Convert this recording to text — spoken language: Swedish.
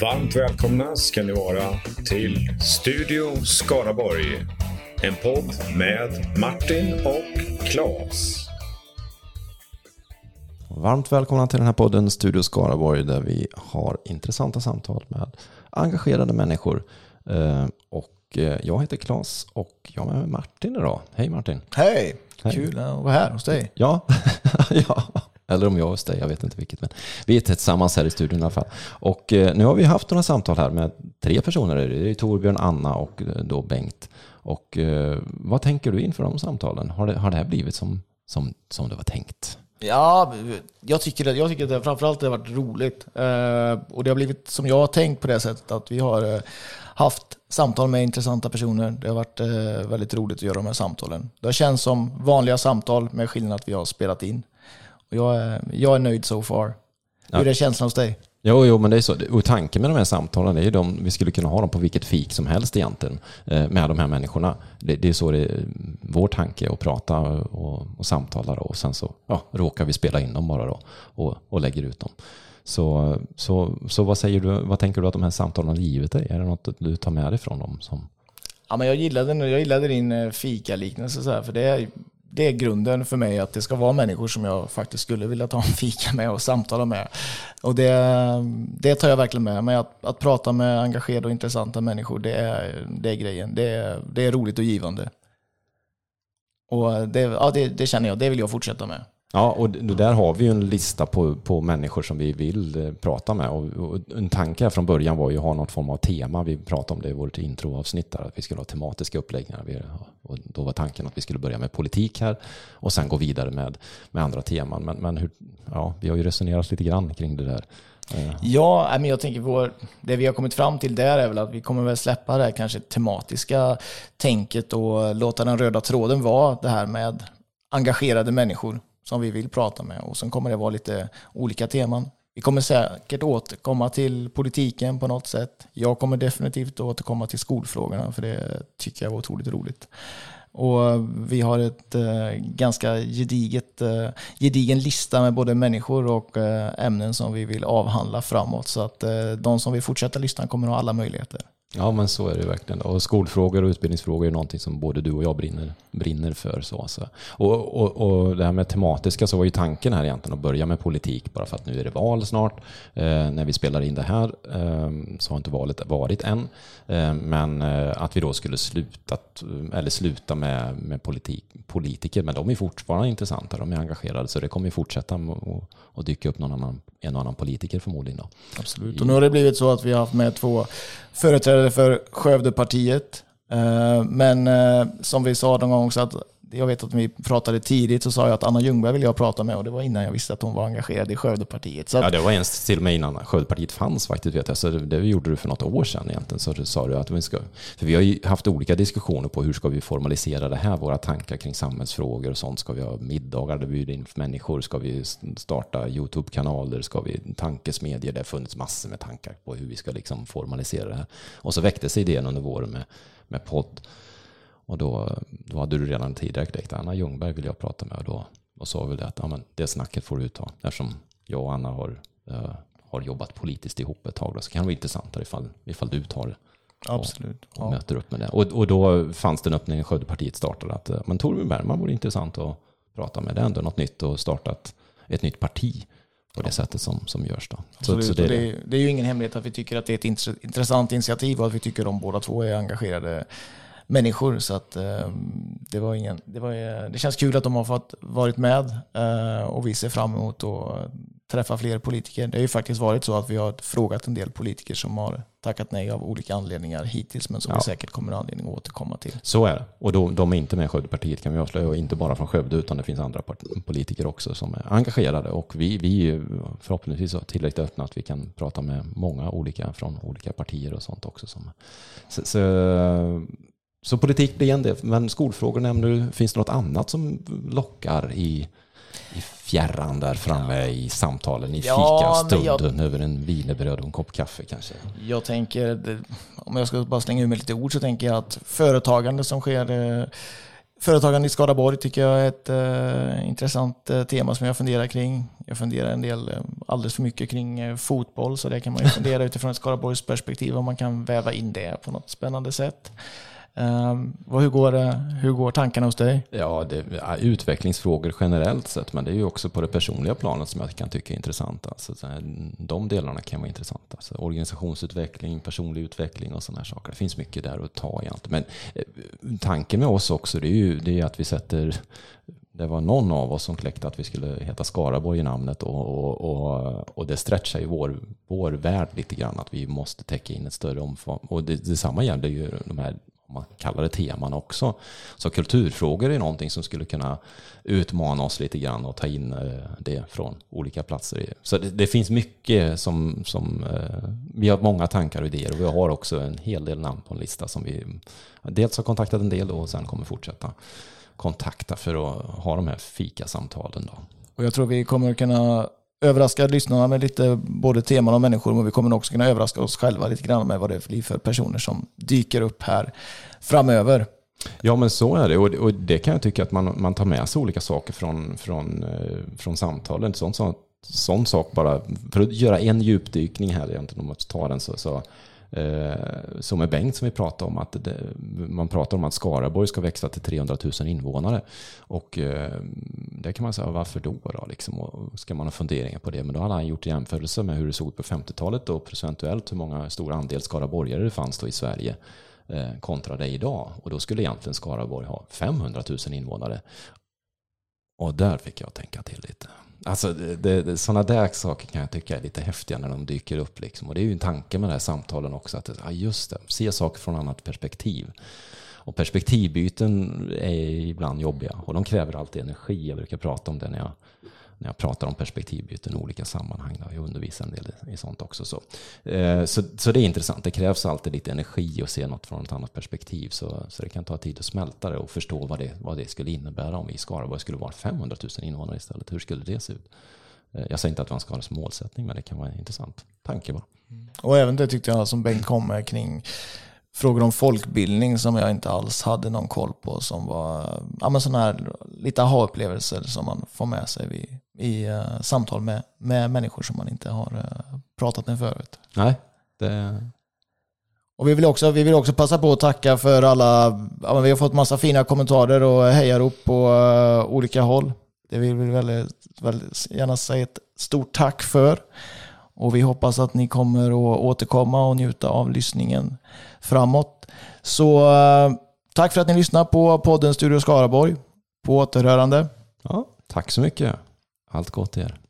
Varmt välkomna ska ni vara till Studio Skaraborg. En podd med Martin och Claes. Varmt välkomna till den här podden Studio Skaraborg där vi har intressanta samtal med engagerade människor. Eh, och eh, jag heter Claes och jag är med Martin idag. Hej Martin! Hej! Hej. Kul att vara här hos dig. Ja, ja. eller om jag är hos dig, jag vet inte vilket. Men vi är tillsammans här i studion i alla fall. Och eh, nu har vi haft några samtal här med tre personer. Det är Torbjörn, Anna och eh, då Bengt. Och vad tänker du inför de samtalen? Har det, har det här blivit som, som, som det var tänkt? Ja, jag tycker, det, jag tycker att det framförallt det har varit roligt. Eh, och det har blivit som jag har tänkt på det sättet att vi har eh, haft samtal med intressanta personer. Det har varit eh, väldigt roligt att göra de här samtalen. Det har känts som vanliga samtal med skillnad att vi har spelat in. Och jag, är, jag är nöjd so far. Ja. Hur är känslan hos dig? Jo, jo, men det är så. Och tanken med de här samtalen är ju de, vi skulle kunna ha dem på vilket fik som helst egentligen eh, med de här människorna. Det, det är så det är vår tanke att prata och, och samtala då. och sen så ja, råkar vi spela in dem bara då och, och lägger ut dem. Så, så, så vad säger du, vad tänker du att de här samtalen har givit dig? Är det något du tar med dig från dem? Som... Ja, men jag, gillade, jag gillade din fikaliknelse, fika-liknelse, så här, för det är, det är grunden för mig att det ska vara människor som jag faktiskt skulle vilja ta en fika med och samtala med. Och det, det tar jag verkligen med mig. Att, att prata med engagerade och intressanta människor, det är, det är grejen. Det är, det är roligt och givande. Och det, ja, det, det känner jag, det vill jag fortsätta med. Ja, och där har vi ju en lista på, på människor som vi vill eh, prata med. Och, och en tanke här från början var ju att ha något form av tema. Vi pratade om det i vårt introavsnitt där, att vi skulle ha tematiska uppläggningar. Och då var tanken att vi skulle börja med politik här och sen gå vidare med, med andra teman. Men, men hur, ja, vi har ju resonerat lite grann kring det där. Eh. Ja, men jag tänker vår, det vi har kommit fram till där är väl att vi kommer väl släppa det här kanske tematiska tänket och låta den röda tråden vara det här med engagerade människor som vi vill prata med. Och sen kommer det vara lite olika teman. Vi kommer säkert återkomma till politiken på något sätt. Jag kommer definitivt återkomma till skolfrågorna för det tycker jag var otroligt roligt. Och vi har ett eh, ganska gediget, eh, gedigen lista med både människor och eh, ämnen som vi vill avhandla framåt. Så att eh, de som vill fortsätta lyssna kommer ha alla möjligheter. Ja, men så är det verkligen. Och skolfrågor och utbildningsfrågor är någonting som både du och jag brinner, brinner för. Så, så. Och, och, och det här med tematiska så var ju tanken här egentligen att börja med politik bara för att nu är det val snart. Eh, när vi spelar in det här eh, så har inte valet varit än. Eh, men eh, att vi då skulle sluta, eller sluta med, med politik, politiker, men de är fortfarande intressanta, de är engagerade så det kommer ju fortsätta att och dyka upp någon annan, en och annan politiker förmodligen. Då. Absolut. Och nu har det blivit så att vi har haft med två företrädare för Skövdepartiet. Eh, men eh, som vi sa någon gång också att jag vet att vi pratade tidigt så sa jag att Anna Ljungberg vill jag prata med och det var innan jag visste att hon var engagerad i Skövdepartiet. Så att, Ja, det var ens till och med innan Skövdepartiet fanns faktiskt vet jag. Så det, det gjorde du för något år sedan egentligen. Så du sa du att vi ska, för vi har ju haft olika diskussioner på hur ska vi formalisera det här, våra tankar kring samhällsfrågor och sånt. Ska vi ha middagar där vi bjuder in människor? Ska vi starta YouTube-kanaler? Ska vi tankesmedjor? Det har funnits massor med tankar på hur vi ska liksom formalisera det här. Och så väcktes idén under våren med, med podd. Och då, då hade du redan tidigare kläckt Anna Ljungberg vill jag prata med och då och sa vi det att ja, men det snacket får du ta eftersom jag och Anna har, eh, har jobbat politiskt ihop ett tag då, så kan det vara intressantare ifall, ifall du tar det absolut. och Ja. möter upp med det. Och, och då fanns det en öppning när Skövdepartiet startade att eh, men Torbjörn Bergman vore intressant att prata med. Det är ändå något nytt och startat ett nytt parti på det sättet som, som görs då. Så, Absolut. så Och det, är det. det är ju ingen hemlighet att vi tycker att det är ett intre- intressant initiativ och att vi tycker de båda två är engagerade människor. Så att, eh, det, var ingen, det, var, det känns kul att de har fått varit med eh, och vi ser fram emot att träffa fler politiker. Det har ju faktiskt varit så att vi har frågat en del politiker som har tackat nej av olika anledningar hittills men som Ja. vi säkert kommer att anledning att återkomma till. Så är det. Och då, de är inte med i Skövdepartiet kan vi avslöja. Och inte bara från Skövde utan det finns andra politiker också som är engagerade. Och vi, vi är förhoppningsvis tillräckligt öppna att vi kan prata med många olika från olika partier och sånt också. Som, så, så, så politik blir en del. Men skolfrågor nämner du. Finns det något annat som lockar i, i fjärran där framme i samtalen, i Ja, men jag- fikastunden över en wienerbröd och en kopp kaffe kanske? Jag tänker, om jag ska bara slänga ur mig lite ord så tänker jag att företagande som sker eh, Företagande i Skaraborg tycker jag är ett eh, intressant eh, tema som jag funderar kring. Jag funderar en del, eh, alldeles för mycket kring eh, fotboll, så det kan man ju fundera utifrån ett Skaraborgs perspektiv om man kan väva in det på något spännande sätt. Um, hur, går, hur går tankarna hos dig? Ja, det, är utvecklingsfrågor generellt sett, men det är ju också på det personliga planet som jag kan tycka är intressant. Alltså, de delarna kan vara intressanta. Alltså, organisationsutveckling, personlig utveckling och sådana här saker. Det finns mycket där att ta i. Men eh, tanken med oss också, det är ju det är att vi sätter det var någon av oss som kläckte att vi skulle heta Skaraborg i namnet och, och, och, och det stretchar ju vår, vår värld lite grann att vi måste täcka in ett större omfång. Och det, detsamma gäller ju de här man kallar det teman också. Så kulturfrågor är någonting som skulle kunna utmana oss lite grann och ta in eh, det från olika platser. Så det, det finns mycket som, som eh, vi har många tankar och idéer och vi har också en hel del namn på en lista som vi dels har kontaktat en del och sen kommer fortsätta kontakta för att ha de här fikasamtalen. Då. Och jag tror vi kommer kunna överraska lyssnarna med lite både teman och människor, men vi kommer också kunna överraska oss själva lite grann med vad det blir för personer som dyker upp här framöver. Ja, men så är det. Och, och det kan jag tycka att man, man tar med sig olika saker från, från, eh, från samtalen. Sånt, sånt, sån sak bara, för att göra en djupdykning här, egentligen, om man tar den så, så Eh, som med Bengt som vi pratade om, att det, man pratar om att Skaraborg ska växa till 300 000 invånare. Och eh, det kan man säga, varför då? då liksom? och ska man ha funderingar på det? Men då hade han gjort jämförelse med hur det såg ut på 50-talet och procentuellt hur många stor andel skaraborgare det fanns då i Sverige eh, kontra det idag. Och då skulle egentligen Skaraborg ha 500 000 invånare. Och där fick jag tänka till lite. Alltså, det, det, sådana där saker kan jag tycka är lite häftiga när de dyker upp. Liksom. Och det är ju en tanke med de här samtalen också. Att ja, just det, se saker från annat perspektiv. Och perspektivbyten är ibland jobbiga och de kräver alltid energi. Jag brukar prata om det när jag när jag pratar om perspektivbyten i olika sammanhang. Då. Jag undervisar en del i sånt också. Så. Eh, så, så det är intressant. Det krävs alltid lite energi att se något från ett annat perspektiv. Så, så det kan ta tid att smälta det och förstå vad det, vad det skulle innebära om vi i Skaraborg skulle vara 500 000 invånare istället. Hur skulle det se ut? Eh, jag säger inte att man ska ha det som målsättning, men det kan vara en intressant tanke bara. Mm. Och även det tyckte jag som Bengt kom med kring frågor om folkbildning som jag inte alls hade någon koll på. Som var ja, men sådana här lite aha-upplevelser som man får med sig vid, i uh, samtal med, med människor som man inte har uh, pratat med förut. Nej, det... Och vi vill, också, vi vill också passa på att tacka för alla, ja, vi har fått massa fina kommentarer och hejarop på uh, olika håll. Det vill vi väldigt, väldigt gärna säga ett stort tack för. Och vi hoppas att ni kommer att återkomma och njuta av lyssningen framåt. Så tack för att ni lyssnar på podden Studio Skaraborg. På återhörande. Ja, tack så mycket. Allt gott till er.